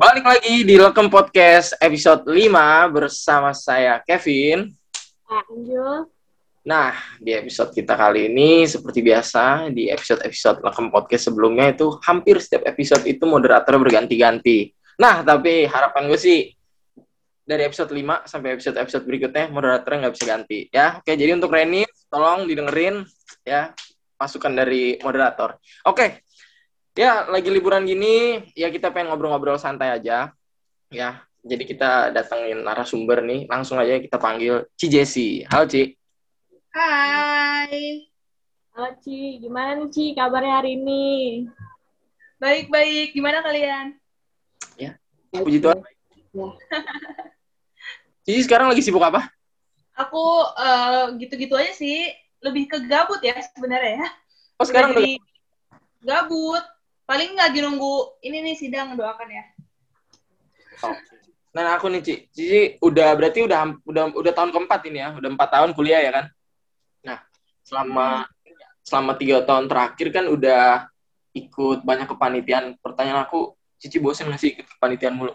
Balik lagi di Lekem Podcast episode 5 bersama saya Kevin. Anjul. Nah, di episode kita kali ini seperti biasa di episode-episode Lekem Podcast sebelumnya itu hampir setiap episode itu moderator berganti-ganti. Nah, tapi harapan gue sih dari episode 5 sampai episode-episode berikutnya moderatornya nggak bisa ganti ya. Oke, jadi untuk Reni tolong didengerin ya masukan dari moderator. Oke. Ya, lagi liburan gini ya kita pengen ngobrol-ngobrol santai aja. Ya, jadi kita datengin narasumber nih, langsung aja kita panggil Ci Jesi. Halo Ci. Hai. Halo Ci, gimana nih Ci kabarnya hari ini? Baik-baik. Gimana kalian? Puji Tuhan. Ya. Cici sekarang lagi sibuk apa? Aku eh, gitu-gitu aja sih. Lebih ke gabut ya sebenarnya ya. Oh sekarang Jadi gabut. Paling lagi nunggu ini nih sidang doakan ya. Oke. Nah aku nih Ci, Cici udah berarti udah udah udah tahun keempat ini ya, udah empat tahun kuliah ya kan? Nah selama selama tiga tahun terakhir kan udah ikut banyak kepanitiaan. Pertanyaan aku, Cici bosen nggak sih ikut kepanitiaan mulu?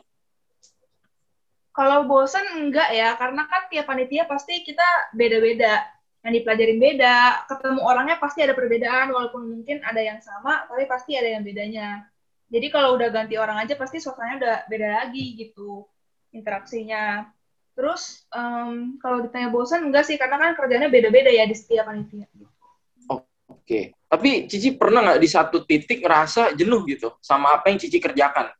Kalau bosen enggak ya, karena kan tiap panitia pasti kita beda-beda. Yang dipelajarin beda, ketemu orangnya pasti ada perbedaan, walaupun mungkin ada yang sama, tapi pasti ada yang bedanya. Jadi kalau udah ganti orang aja, pasti suasananya udah beda lagi gitu, interaksinya. Terus, em, kalau ditanya bosan, enggak sih, karena kan kerjanya beda-beda ya di setiap panitia. Oke. Tapi Cici pernah nggak di satu titik ngerasa jenuh gitu sama apa yang Cici kerjakan?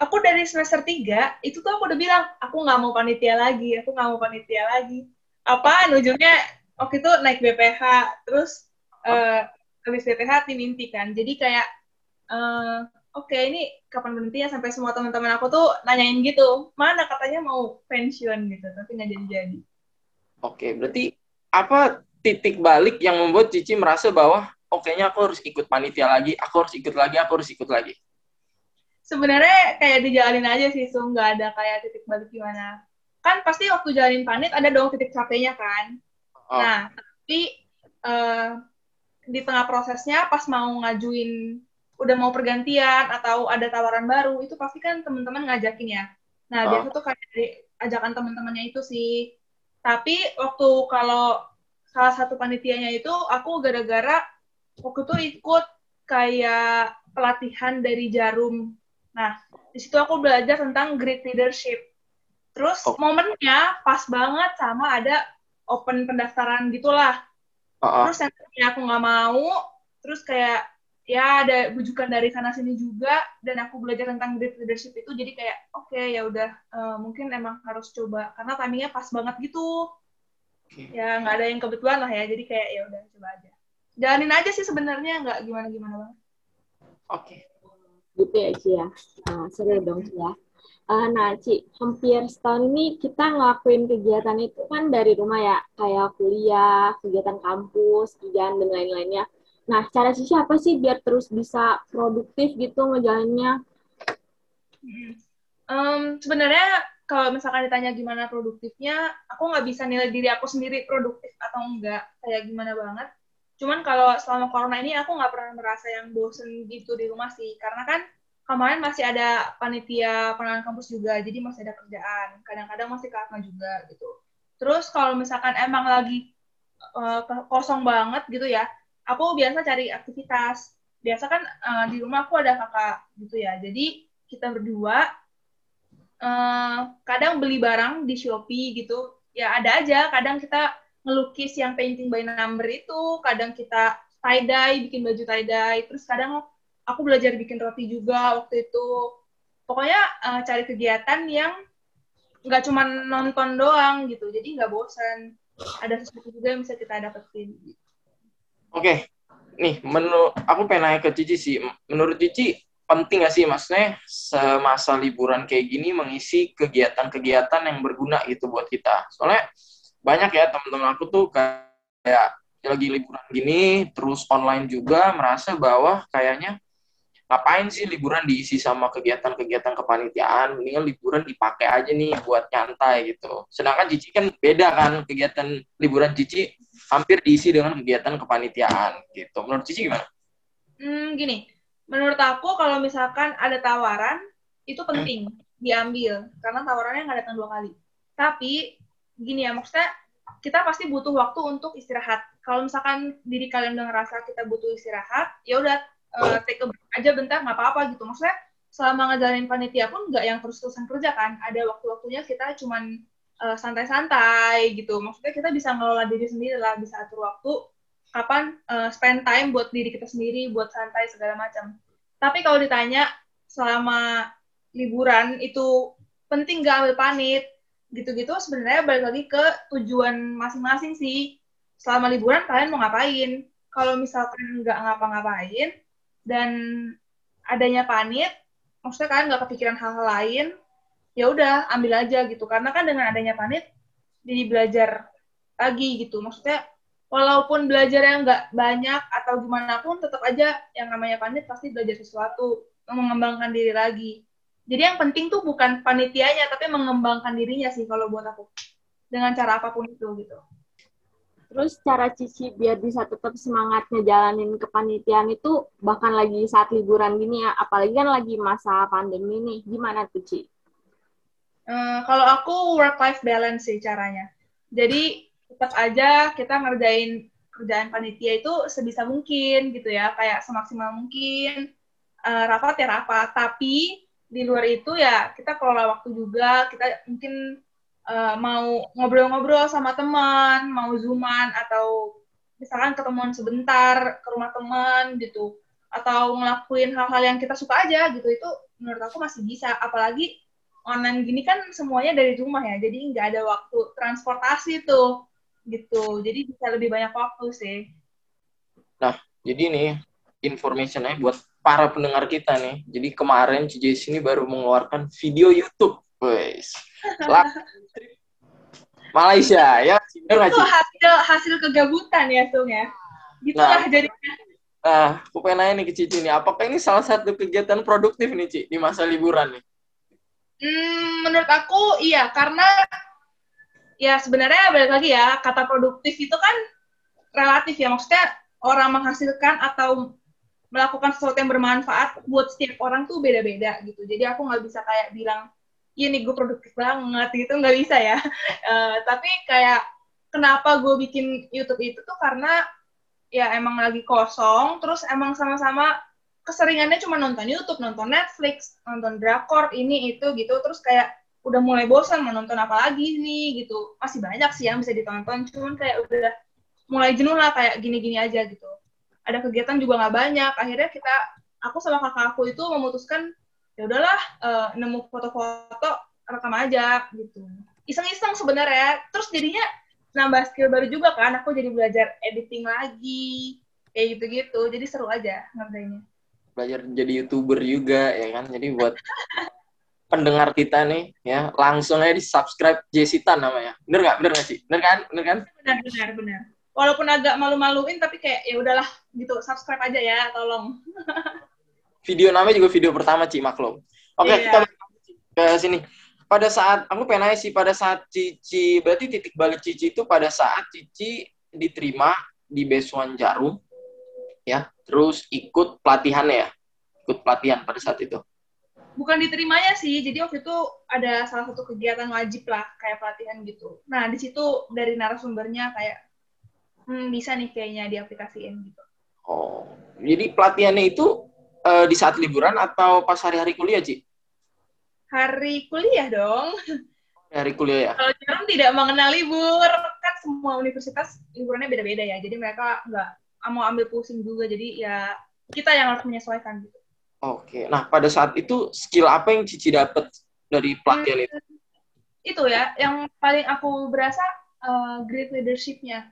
Aku dari semester 3, itu tuh aku udah bilang, aku nggak mau panitia lagi, aku nggak mau panitia lagi. Apaan ujungnya, waktu itu naik BPH, terus eh habis BPH tim inti kan. Jadi kayak, eh, oke ini kapan berhenti ya, sampai semua teman-teman aku tuh nanyain gitu, mana katanya mau pensiun gitu, tapi nggak jadi-jadi. Oke, berarti apa titik balik yang membuat Cici merasa bahwa oh kayaknya aku harus ikut panitia lagi, aku harus ikut lagi, aku harus ikut lagi. sebenarnya kayak dijalanin aja sih, so nggak ada kayak titik balik gimana. Kan pasti waktu jalanin panit ada dong titik capeknya kan. Oh, Nah, tapi eh, di tengah prosesnya pas mau ngajuin udah mau pergantian atau ada tawaran baru, itu pasti kan teman-teman ngajakin ya. Oh. Nah, biasa tuh kayak dari ajakan teman-temannya itu sih. Tapi waktu kalau salah satu panitianya itu aku gara-gara waktu itu ikut kayak pelatihan dari Jarum. Nah, di situ aku belajar tentang great leadership. Terus Oh. momennya pas banget sama ada open pendaftaran gitulah. oh. Terus yang aku nggak mau, terus kayak ya ada bujukan dari sana sini juga dan aku belajar tentang great leadership itu jadi kayak oke ya udah eh, mungkin emang harus coba karena timingnya pas banget gitu. Oke. Ya nggak ada yang kebetulan lah ya, jadi kayak ya udah coba aja. Jalanin aja sih sebenarnya nggak gimana-gimana banget. Oke. Gitu ya Ci ya. Nah, seru dong Ci Eh, nah Ci, hampir setahun ini kita ngelakuin kegiatan itu kan dari rumah ya, kayak kuliah, kegiatan kampus, kerjaan, dan lain-lainnya. Nah, cara Cici apa sih biar terus bisa produktif gitu ngejalaninnya? Em, sebenarnya kalau misalkan ditanya gimana produktifnya, aku nggak bisa nilai diri aku sendiri produktif atau enggak, kayak gimana banget. Cuman kalau selama corona ini aku nggak pernah merasa yang bosen gitu di rumah sih, karena kan kemarin masih ada panitia pengenalan kampus juga, jadi masih ada kerjaan. Kadang-kadang masih ke Atma juga gitu. Terus kalau misalkan emang lagi ke- kosong banget gitu ya, aku biasa cari aktivitas. Biasa kan eh, di rumah aku ada kakak gitu ya, jadi kita berdua eh, kadang beli barang di Shopee gitu. Ya ada aja, kadang kita ngelukis yang painting by number itu, kadang kita tie dye, bikin baju tie dye, terus kadang aku belajar bikin roti juga waktu itu. Pokoknya eh, cari kegiatan yang nggak cuma nonton doang gitu, jadi nggak bosan. Ada sesuatu juga yang bisa kita dapetin. Oke. Nih, menurut aku pengen nanya ke Cici sih. Menurut Cici penting nggak sih maksudnya semasa liburan kayak gini mengisi kegiatan-kegiatan yang berguna gitu buat kita. Soalnya banyak ya teman-teman aku tuh kayak lagi liburan gini terus online juga merasa bahwa kayaknya ngapain sih liburan diisi sama kegiatan-kegiatan kepanitiaan mendingan liburan dipakai aja nih buat nyantai gitu sedangkan Cici kan beda kan kegiatan liburan Cici hampir diisi dengan kegiatan kepanitiaan gitu menurut Cici gimana? Hmm, gini, menurut aku kalau misalkan ada tawaran, itu penting diambil karena tawarannya nggak datang dua kali. Tapi gini ya maksudnya kita pasti butuh waktu untuk istirahat. Kalau misalkan diri kalian udah ngerasa kita butuh istirahat, ya udah uh, take a break aja bentar nggak apa-apa gitu. Maksudnya selama ngejalanin panitia pun nggak yang terus-terusan kerja kan. Ada waktu-waktunya kita cuman uh, santai-santai gitu. Maksudnya kita bisa ngelola diri sendiri lah, bisa atur waktu kapan uh, spend time buat diri kita sendiri, buat santai segala macam. Tapi kalau ditanya selama liburan itu penting gak ambil panit, gitu-gitu sebenarnya balik lagi ke tujuan masing-masing sih. Selama liburan kalian mau ngapain? Kalau misalkan nggak ngapa-ngapain dan adanya panit, maksudnya kalian nggak kepikiran hal-hal lain, ya udah ambil aja gitu. Karena kan dengan adanya panit, jadi belajar lagi gitu. Maksudnya walaupun belajarnya nggak banyak atau gimana pun, tetap aja yang namanya panit pasti belajar sesuatu, mengembangkan diri lagi jadi yang penting tuh bukan panitianya, tapi mengembangkan dirinya sih kalau buat aku. Dengan cara apa pun itu gitu. Terus cara Cici biar bisa tetap semangat ngejalanin kepanitiaan itu bahkan lagi saat liburan gini ya, apalagi kan lagi masa pandemi nih, gimana tuh? Hmm, kalau aku work-life balance sih caranya. Jadi tetap aja kita ngerjain kerjaan panitia itu sebisa mungkin gitu ya, kayak semaksimal mungkin. Uh, rapat ya rapat, tapi di luar itu ya kita kelola waktu juga kita mungkin uh, mau ngobrol-ngobrol sama teman mau zooman atau misalkan ketemuan sebentar ke rumah teman gitu. Atau ngelakuin hal-hal yang kita suka aja gitu itu menurut aku masih bisa. Apalagi online gini kan semuanya dari rumah ya jadi nggak ada waktu transportasi tuh gitu. Jadi bisa lebih banyak waktu sih. Nah jadi nih informationnya buat para pendengar kita nih. Jadi kemarin CJ ini baru mengeluarkan video YouTube, guys. Malaysia ya. Itu hasil hasil kegabutan ya, Tung ya. Gitulah nah, jadinya. Nah, aku pengen nanya nih ke Cici nih, apakah ini salah satu kegiatan produktif nih, Ci, di masa liburan nih? Hmm, menurut aku iya, karena ya sebenarnya balik lagi ya, kata produktif itu kan relatif ya, maksudnya orang menghasilkan atau melakukan sesuatu yang bermanfaat buat setiap orang tuh beda-beda gitu. Jadi aku nggak bisa kayak bilang, iya nih gue produktif banget gitu, nggak bisa ya. Uh, tapi kayak kenapa gue bikin YouTube itu tuh karena ya emang lagi kosong, terus emang sama-sama keseringannya cuma nonton YouTube, nonton Netflix, nonton drakor, ini itu gitu, terus kayak udah mulai bosan mau nonton apa lagi nih gitu. Masih banyak sih yang bisa ditonton, cuman kayak udah mulai jenuh lah kayak gini-gini aja gitu ada kegiatan juga nggak banyak akhirnya kita aku sama kakak aku itu memutuskan ya udahlah uh, nemu foto-foto rekam aja gitu. Iseng-iseng sebenarnya. Terus jadinya nambah skill baru juga kan aku jadi belajar editing lagi kayak gitu-gitu. Jadi seru aja ngerjainnya. Belajar jadi youtuber juga ya kan? Jadi buat pendengar kita nih ya langsung aja di subscribe Jessitan namanya. Bener nggak? Bener nggak sih? Bener kan? Bener kan? Benar benar benar. Walaupun agak malu-maluin tapi kayak ya udahlah gitu. Subscribe aja ya tolong video namanya juga video pertama Ci maklum. Oke okay, yeah. kita ke sini. Pada saat aku pengen nanya sih pada saat Cici berarti titik balik Cici itu pada saat Cici diterima di Besuan Jarum ya terus ikut pelatihannya ya? Ikut pelatihan pada saat itu. Bukan diterimanya sih jadi waktu itu ada salah satu kegiatan wajib lah kayak pelatihan gitu. Nah di situ dari narasumbernya kayak hmm, bisa nih kayaknya diaplikasiin gitu. Oh, jadi pelatihannya itu uh, di saat liburan atau pas hari-hari kuliah, Ci? Hari kuliah dong. Hari kuliah ya? Kalau Jarum tidak mengenal libur, kan semua universitas liburannya beda-beda ya, jadi mereka nggak mau ambil pusing juga, jadi ya kita yang harus menyesuaikan gitu. Oke, nah pada saat itu skill apa yang Cici dapat dari pelatihan hmm, itu? Itu ya, yang paling aku berasa uh, great leadership-nya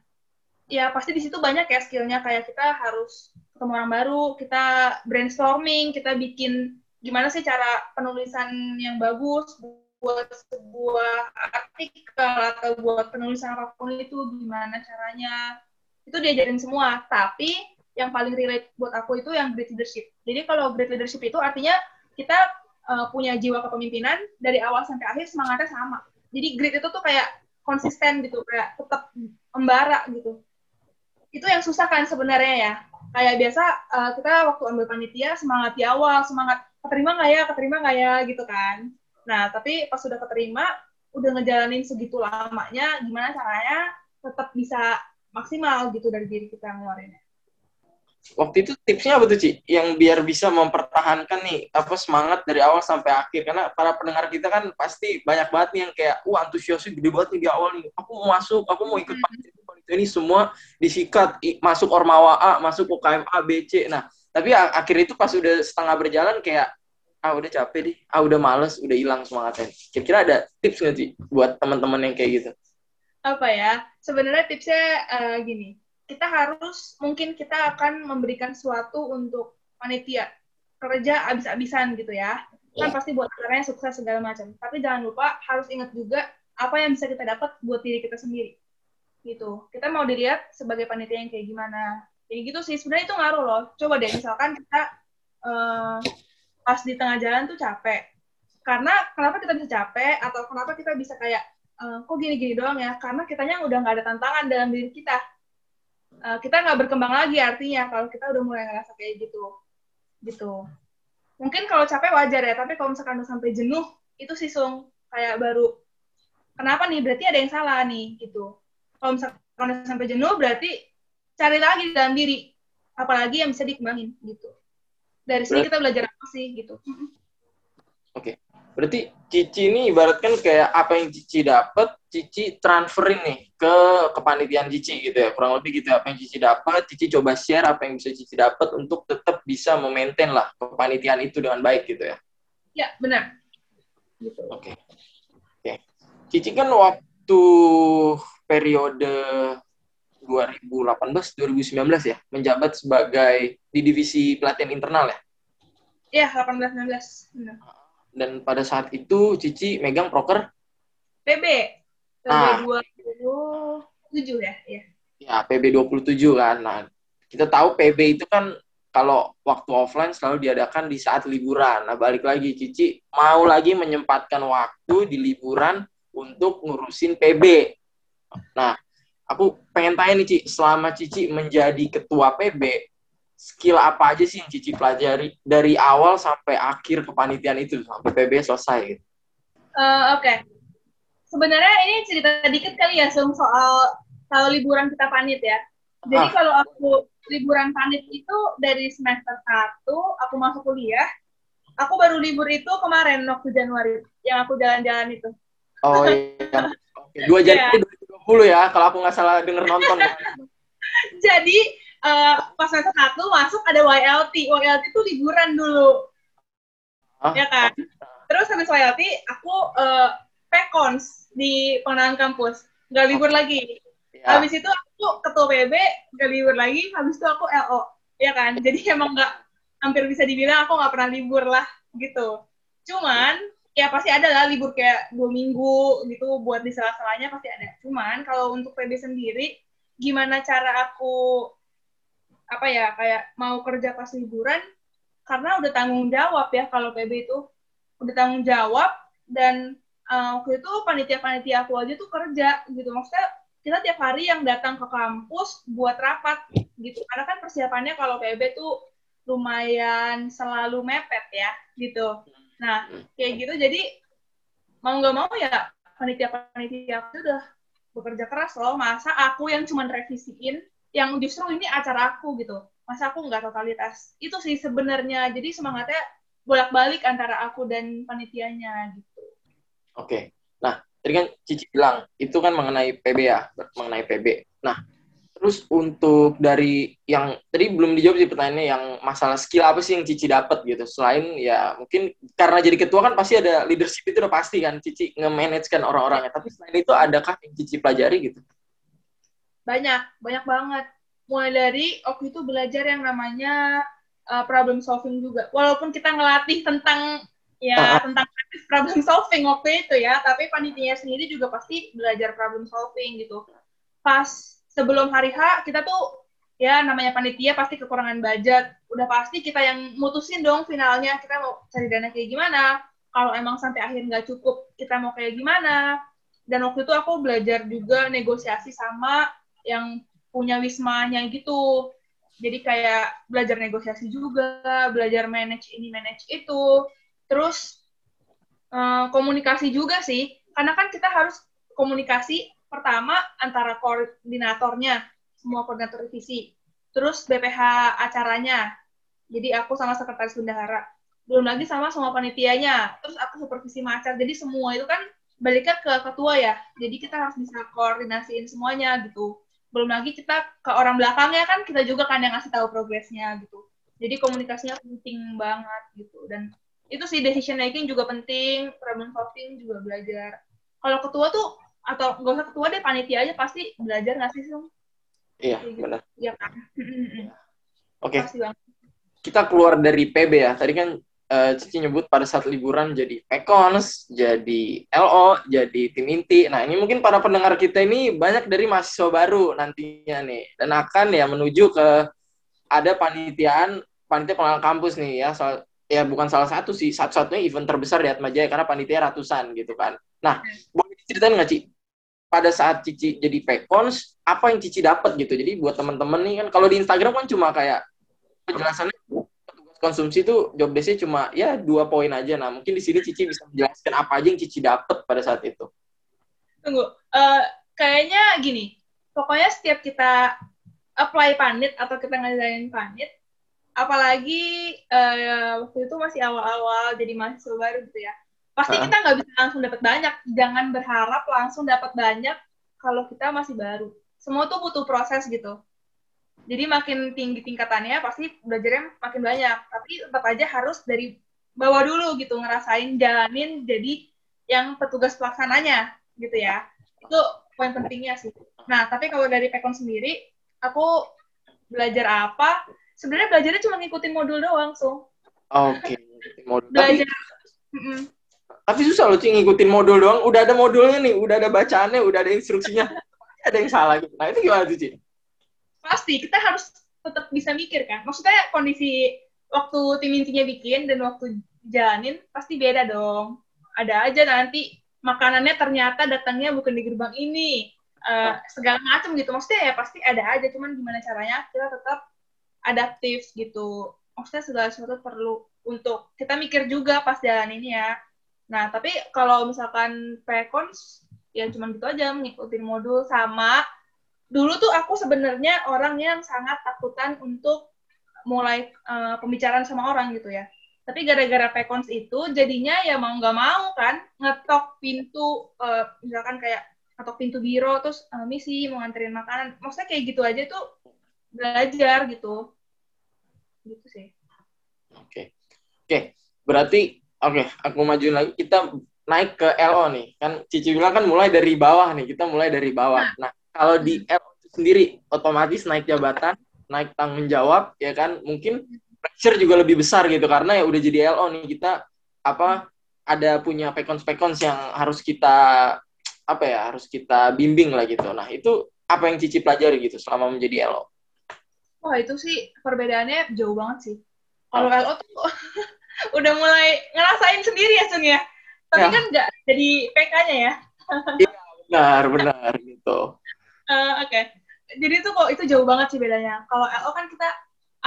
ya pasti di situ banyak ya skillnya kayak kita harus ketemu orang baru, kita brainstorming, kita bikin gimana sih cara penulisan yang bagus buat sebuah artikel atau buat penulisan apa pun itu gimana caranya. Itu diajarin semua. Tapi yang paling relate buat aku itu yang great leadership. Jadi kalau great leadership itu artinya kita uh, punya jiwa kepemimpinan dari awal sampai akhir semangatnya sama. Jadi great itu tuh kayak konsisten gitu kayak tetap membara gitu. Itu yang susah kan sebenarnya ya kayak biasa uh, kita waktu ambil panitia semangat di awal semangat keterima nggak ya, keterima nggak ya, gitu kan. Nah, tapi pas sudah keterima, udah ngejalanin segitu lamanya, gimana caranya tetap bisa maksimal gitu dari diri kita ngeluarinnya. Waktu itu tipsnya apa tuh, Ci? Yang biar bisa mempertahankan nih, apa semangat dari awal sampai akhir. Karena para pendengar kita kan pasti banyak banget nih yang kayak, wah antusiasnya gede banget nih di awal nih. Aku mau masuk, aku mau ikut Hmm. Ini semua disikat, masuk Ormawa A, masuk UKM A, B, C. Nah, tapi a- akhir itu pas udah setengah berjalan kayak, ah udah capek deh, ah udah males, udah hilang semangatnya. Kira-kira ada tips nggak, Ci? Buat teman-teman yang kayak gitu? Apa ya? Sebenarnya tipsnya eh, gini, kita harus mungkin kita akan memberikan sesuatu untuk panitia kerja abis-abisan gitu ya. Kan Iya. pasti buat acaranya sukses segala macam. Tapi jangan lupa harus ingat juga apa yang bisa kita dapat buat diri kita sendiri. Gitu. Kita mau dilihat sebagai panitia yang kayak gimana. Kayak gitu sih. Sebenarnya itu ngaruh loh. Coba deh misalkan kita eh, pas di tengah jalan tuh capek. Karena kenapa kita bisa capek atau kenapa kita bisa kayak eh, kok gini-gini doang ya? Karena kitanya udah nggak ada tantangan dalam diri kita. Eh, kita nggak berkembang lagi artinya kalau kita udah mulai ngerasa kayak gitu. Gitu. Mungkin kalau capek wajar ya, tapi kalau misalkan udah sampai jenuh, itu sih sung kayak baru kenapa nih? Berarti ada yang salah nih gitu. Kalau misalkan sampai jenuh berarti cari lagi di dalam diri. Apalagi yang bisa dikembangin gitu. Dari sini kita belajar apa sih gitu. Mm-mm. Berarti Cici ini ibaratkan kayak apa yang Cici dapat, Cici transferin nih ke kepanitiaan Cici gitu ya. Kurang lebih gitu ya. Apa yang Cici dapat, Cici coba share apa yang bisa Cici dapat untuk tetap bisa memaintain lah kepanitiaan itu dengan baik gitu ya. Ya, benar. Gitu. Oke. Oke. Cici kan waktu periode 2018 2019 ya, menjabat sebagai di divisi pelatihan internal ya. Iya, 18 19. Benar. Dan pada saat itu Cici megang proker PB. PB Ah. 27 ya? Iya. ya PB 27 kan. Nah, kita tahu PB itu kan kalau waktu offline selalu diadakan di saat liburan. Nah, balik lagi Cici mau lagi menyempatkan waktu di liburan untuk ngurusin PB. Nah, aku pengen tanya nih Cici, selama Cici menjadi ketua PB, skill apa aja sih yang Cici pelajari dari awal sampai akhir kepanitiaan itu sampai PB selesai gitu. Eh, Oke. Sebenarnya ini cerita dikit kali ya, Sung, soal kalau liburan kita panit ya. Jadi Ah. kalau aku liburan panit itu dari semester 1, aku masuk kuliah, aku baru libur itu kemarin, waktu Januari, yang aku jalan-jalan itu. Oh iya. Oke, dua Januari 2020 ya, kalau aku nggak salah denger nonton. Jadi, eh, pas semester 1 masuk ada YLT. YLT itu liburan dulu. Hah? ya kan? Terus habis YLT, aku eh, pekons di pengenalan kampus. Nggak libur lagi. Ya. Habis itu aku ketua PB, nggak libur lagi. Habis itu aku LO. Ya kan? Jadi emang nggak, hampir bisa dibilang aku nggak pernah libur lah, gitu. Cuman, ya pasti ada lah libur kayak dua minggu gitu, buat di sela-selanya pasti ada. Cuman, kalau untuk PB sendiri, gimana cara aku, apa ya, kayak mau kerja pas liburan, karena udah tanggung jawab ya kalau PB itu. Udah tanggung jawab dan uh, waktu itu panitia-panitia aku aja tuh kerja gitu. Maksudnya kita tiap hari yang datang ke kampus buat rapat gitu. Karena kan persiapannya kalau PB tuh lumayan selalu mepet ya gitu nah kayak gitu jadi mau nggak mau ya panitia-panitia aku udah bekerja keras loh. Masa aku yang cuman revisiin yang justru ini acara aku gitu. Masa aku nggak totalitas. Itu sih sebenarnya. Jadi semangatnya bolak-balik antara aku dan panitianya gitu. Oke. Nah, tadi kan Cici bilang itu kan mengenai PB ya, mengenai PB. Nah, terus untuk dari yang tadi belum dijawab sih pertanyaannya yang masalah skill apa sih yang Cici dapat gitu. Selain ya mungkin karena jadi ketua kan pasti ada leadership itu udah pasti kan Cici nge-manage kan orang-orangnya. Tapi selain itu adakah yang Cici pelajari gitu? banyak banyak banget mulai dari waktu itu belajar yang namanya uh, problem solving juga walaupun kita ngelatih tentang ya Ah. tentang problem solving waktu itu ya tapi panitia sendiri juga pasti belajar problem solving gitu pas sebelum hari H kita tuh ya namanya panitia pasti kekurangan budget udah pasti kita yang mutusin dong finalnya kita mau cari dana kayak gimana kalau emang sampai akhir nggak cukup kita mau kayak gimana dan waktu itu aku belajar juga negosiasi sama yang punya wismanya gitu Jadi kayak belajar negosiasi juga, belajar manage ini, manage itu. Terus uh, komunikasi juga sih. Karena kan kita harus komunikasi pertama antara koordinatornya, semua koordinator divisi. Terus BPH acaranya. Jadi aku sama sekretaris bendahara. Belum lagi sama semua panitianya. Terus aku supervisi macar. Jadi semua itu kan baliknya ke ketua ya. Jadi kita harus bisa koordinasiin semuanya gitu belum lagi kita ke orang belakangnya kan kita juga kan yang ngasih tahu progresnya gitu jadi komunikasinya penting banget gitu dan itu sih decision making juga penting problem solving juga belajar kalau ketua tuh atau nggak usah ketua deh panitia aja pasti belajar nggak sih Sung? iya gitu. benar iya kan oke okay. kita keluar dari PB ya tadi kan uh, Cici nyebut pada saat liburan jadi Pekons, jadi LO, jadi tim inti. Nah, ini mungkin para pendengar kita ini banyak dari mahasiswa baru nantinya nih dan akan ya menuju ke ada panitiaan panitia pengenalan kampus nih ya. Soal, ya bukan salah satu sih, satu-satunya event terbesar di Atmajaya karena panitia ratusan gitu kan. Nah, boleh diceritain nggak Ci? Pada saat Cici jadi Pekons, apa yang Cici dapat gitu? Jadi buat teman-teman nih kan kalau di Instagram kan cuma kayak penjelasannya konsumsi itu job desk cuma ya dua poin aja. Nah, mungkin di sini Cici bisa menjelaskan apa aja yang Cici dapat pada saat itu. Tunggu, uh, kayaknya gini, pokoknya setiap kita apply panit atau kita ngadain panit, apalagi uh, waktu itu masih awal-awal jadi mahasiswa baru gitu ya, pasti uh. kita nggak bisa langsung dapat banyak. Jangan berharap langsung dapat banyak kalau kita masih baru. Semua tuh butuh proses gitu jadi makin tinggi tingkatannya pasti belajarnya makin banyak tapi tetap aja harus dari bawah dulu gitu ngerasain jalanin jadi yang petugas pelaksananya gitu ya itu poin pentingnya sih nah tapi kalau dari Pekon sendiri aku belajar apa sebenarnya belajarnya cuma ngikutin modul doang so oke okay. modul belajar tapi, tapi susah loh sih ngikutin modul doang. Udah ada modulnya nih udah ada bacaannya udah ada instruksinya. Ada yang salah gitu. Nah itu gimana tuh Ci? pasti kita harus tetap bisa mikir kan? Maksudnya kondisi waktu tim intinya bikin dan waktu jalanin pasti beda dong. Ada aja nanti makanannya ternyata datangnya bukan di gerbang ini. Uh, segala macam gitu. Maksudnya ya pasti ada aja cuman gimana caranya kita tetap adaptif gitu. Maksudnya segala sesuatu perlu untuk kita mikir juga pas jalan ini ya nah tapi kalau misalkan precons ya cuman gitu aja mengikuti modul sama dulu tuh aku sebenarnya orang yang sangat takutan untuk mulai uh, pembicaraan sama orang gitu ya. Tapi gara-gara pekons itu jadinya ya mau nggak mau kan ngetok pintu uh, misalkan kayak ngetok pintu biro terus uh, misi mau nganterin makanan. Maksudnya kayak gitu aja tuh belajar gitu. Gitu sih. Oke. Okay. Oke, okay. berarti oke, okay, aku majuin lagi kita naik ke LO nih. Kan Cici bilang kan mulai dari bawah nih. Kita mulai dari bawah. Nah, nah kalau di L sendiri otomatis naik jabatan, naik tanggung jawab, ya kan? Mungkin pressure juga lebih besar gitu karena ya udah jadi LO nih kita apa ada punya pekons-pekons yang harus kita apa ya harus kita bimbing lah gitu. Nah itu apa yang Cici pelajari gitu selama menjadi LO? Wah itu sih perbedaannya jauh banget sih. Kalau oh. LO tuh udah mulai ngerasain sendiri ya Sung ya. Tapi ya. kan nggak jadi PK-nya ya. Iya benar benar gitu. Uh, Oke. Okay. Jadi itu kok itu jauh banget sih bedanya. Kalau LO kan kita,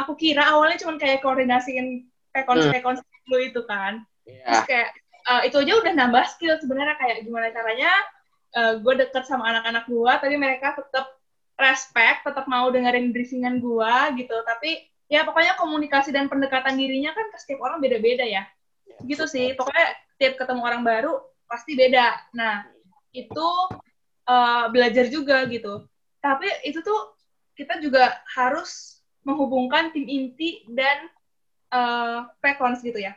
aku kira awalnya cuma kayak koordinasiin pekons pekons hmm. lu itu kan. Yeah. Terus kayak uh, itu aja udah nambah skill sebenarnya kayak gimana caranya uh, gue deket sama anak-anak gue, tapi mereka tetap respect, tetap mau dengerin briefingan gue gitu. Tapi ya pokoknya komunikasi dan pendekatan dirinya kan ke setiap orang beda-beda ya. Gitu sih. Pokoknya tiap ketemu orang baru pasti beda. Nah, itu uh, belajar juga gitu. Tapi itu tuh kita juga harus menghubungkan tim inti dan uh, pekons gitu ya.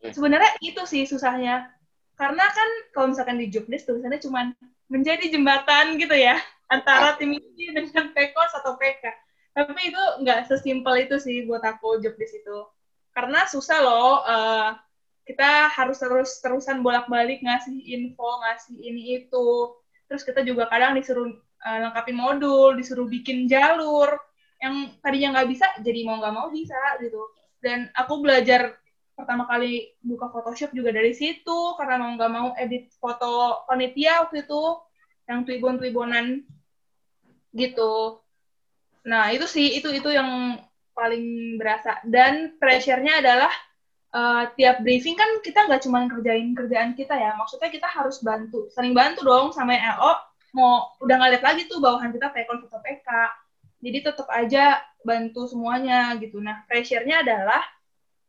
Sebenarnya itu sih susahnya. Karena kan kalau misalkan di job desk tulisannya cuma menjadi jembatan gitu ya antara tim inti dengan pekons atau PK. Tapi itu nggak sesimpel itu sih buat aku job desk itu. Karena susah loh uh, kita harus terus terusan bolak-balik ngasih info, ngasih ini itu. Terus kita juga kadang disuruh uh, lengkapin modul disuruh bikin jalur yang tadinya nggak bisa jadi mau nggak mau bisa gitu. Dan aku belajar pertama kali buka Photoshop juga dari situ karena mau nggak mau edit foto panitia waktu itu yang tuibon tuibonan gitu nah itu sih itu itu yang paling berasa. Dan pressure-nya adalah uh, tiap briefing kan kita nggak cuma kerjain kerjaan kita ya, maksudnya kita harus bantu, sering bantu dong sama LO, mau udah nggak lihat lagi tuh bawahan kita pekon foto PK, jadi tetap aja bantu semuanya gitu. Nah, pressure-nya adalah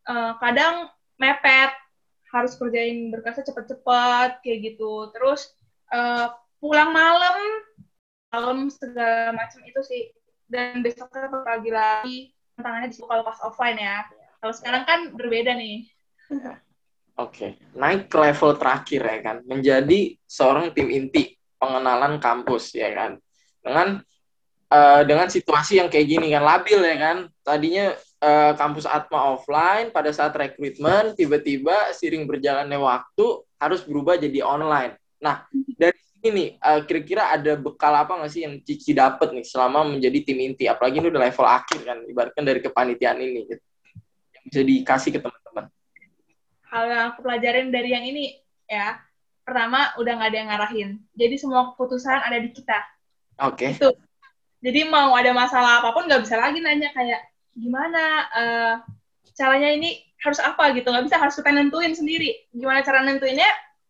uh, kadang mepet, harus kerjain berkasnya cepet-cepet kayak gitu. Terus uh, pulang malam, malam segala macam itu sih. Dan besoknya pagi lagi tantangannya di kalau pas offline ya kalau sekarang kan berbeda nih. Oke, okay. naik ke level terakhir ya kan, menjadi seorang tim inti pengenalan kampus ya kan, dengan uh, dengan situasi yang kayak gini kan labil ya kan, tadinya uh, kampus Atma offline pada saat rekrutmen tiba-tiba sering berjalannya waktu harus berubah jadi online. Nah dari ini uh, kira-kira ada bekal apa nggak sih yang Cici dapat nih selama menjadi tim inti apalagi ini udah level akhir kan ibaratkan dari kepanitiaan ini gitu bisa dikasih ke teman-teman? Hal yang aku pelajarin dari yang ini ya, pertama udah nggak ada yang ngarahin. Jadi semua keputusan ada di kita. Oke. Okay. Itu. Jadi mau ada masalah apa pun nggak bisa lagi nanya kayak gimana uh, caranya ini harus apa gitu nggak bisa harus kita nentuin sendiri gimana cara nentuinnya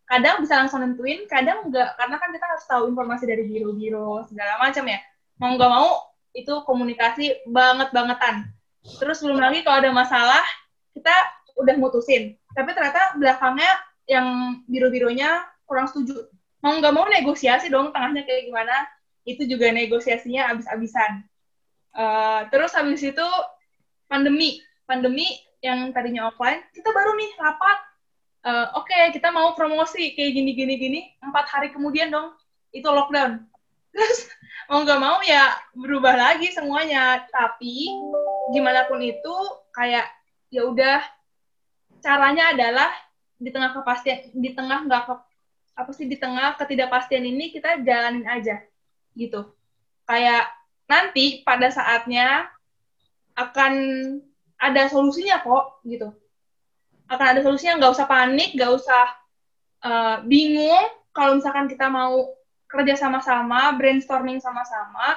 kadang bisa langsung nentuin kadang enggak karena kan kita harus tahu informasi dari biro-biro segala macam ya mau nggak mau itu komunikasi banget bangetan Terus belum lagi kalau ada masalah, kita udah mutusin. Tapi ternyata belakangnya yang biru-birunya kurang setuju. Mau nggak mau negosiasi dong tengahnya kayak gimana, itu juga negosiasinya abis-abisan. Uh, terus habis itu pandemi. Pandemi yang tadinya offline, kita baru nih rapat. Uh, Oke, okay, kita mau promosi kayak gini-gini-gini. Empat hari kemudian dong, itu lockdown. Terus mau nggak mau ya berubah lagi semuanya tapi gimana pun itu kayak ya udah caranya adalah di tengah kepastian di tengah nggak ke, apa sih di tengah ketidakpastian ini kita jalanin aja gitu kayak nanti pada saatnya akan ada solusinya kok gitu akan ada solusinya nggak usah panik nggak usah uh, bingung kalau misalkan kita mau kerja sama-sama, brainstorming sama-sama,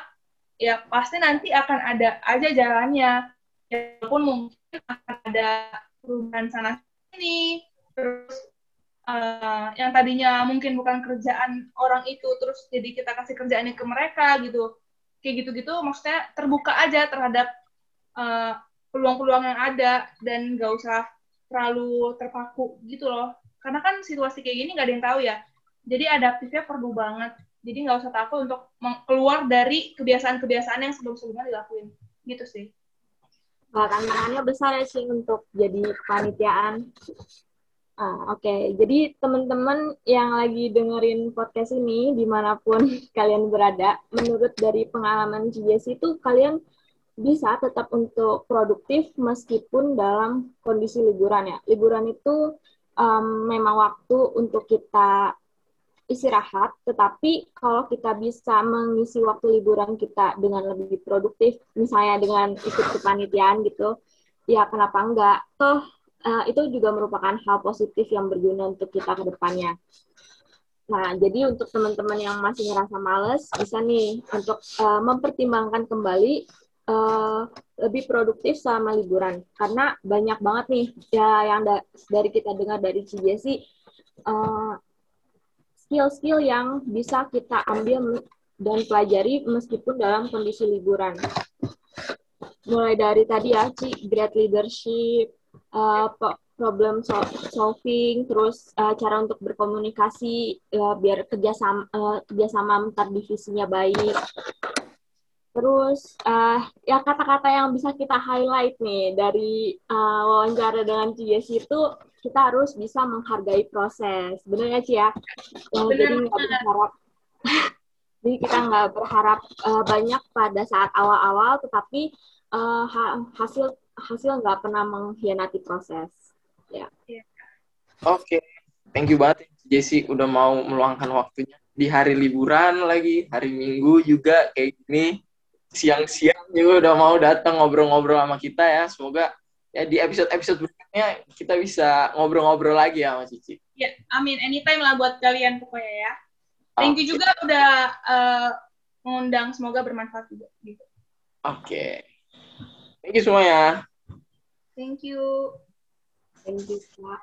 ya pasti nanti akan ada aja jalannya. Walaupun mungkin akan ada perubahan sana sini, terus uh, yang tadinya mungkin bukan kerjaan orang itu, terus jadi kita kasih kerjaan ke mereka gitu. Kayak gitu-gitu, maksudnya terbuka aja terhadap eh, peluang-peluang yang ada dan nggak usah terlalu terpaku gitu loh. Karena kan situasi kayak gini nggak ada yang tahu ya. Jadi adaptifnya perlu banget jadi nggak usah takut untuk keluar dari kebiasaan-kebiasaan yang sebelum-sebelumnya dilakuin gitu sih Wah, tantangannya besar ya sih untuk jadi kepanitiaan. Ah, Oke, okay. jadi teman-teman yang lagi dengerin podcast ini, di mana pun kalian berada, menurut dari pengalaman GS itu, kalian bisa tetap untuk produktif meskipun dalam kondisi liburan ya. Liburan itu um, memang waktu untuk kita istirahat, tetapi kalau kita bisa mengisi waktu liburan kita dengan lebih produktif, misalnya dengan ikut kepanitiaan gitu, ya kenapa enggak? Toh uh, itu juga merupakan hal positif yang berguna untuk kita ke depannya. Nah, jadi untuk teman-teman yang masih ngerasa males, bisa nih untuk uh, mempertimbangkan kembali uh, lebih produktif selama liburan. Karena banyak banget nih ya yang da dari kita dengar dari Cijesi, uh, skill-skill yang bisa kita ambil dan pelajari meskipun dalam kondisi liburan. Mulai dari tadi ya, Ci, great leadership, uh, problem solving, terus uh, cara untuk berkomunikasi uh, biar kerjasama uh, kerjasama antar divisinya baik. Terus uh, ya kata-kata yang bisa kita highlight nih dari uh, wawancara dengan Cies itu kita harus bisa menghargai proses. Benar ya, Ci ya? ya jadi nggak berharap jadi kita nggak berharap uh, banyak pada saat awal-awal, tetapi uh, hasil hasil nggak pernah mengkhianati proses. Ya. Oke, okay. thank you banget Jesse udah mau meluangkan waktunya di hari liburan lagi, hari Minggu juga kayak gini, siang-siang juga udah mau datang ngobrol-ngobrol sama kita ya. Semoga ya di episode-episode berikutnya kita bisa ngobrol-ngobrol lagi ya Mas Cici. Ya, amin. Anytime lah buat kalian pokoknya ya. Thank okay. you juga udah uh, mengundang. Semoga bermanfaat juga. Gitu. Oke. Okay. Thank you semuanya. Thank you. Thank you, Kak.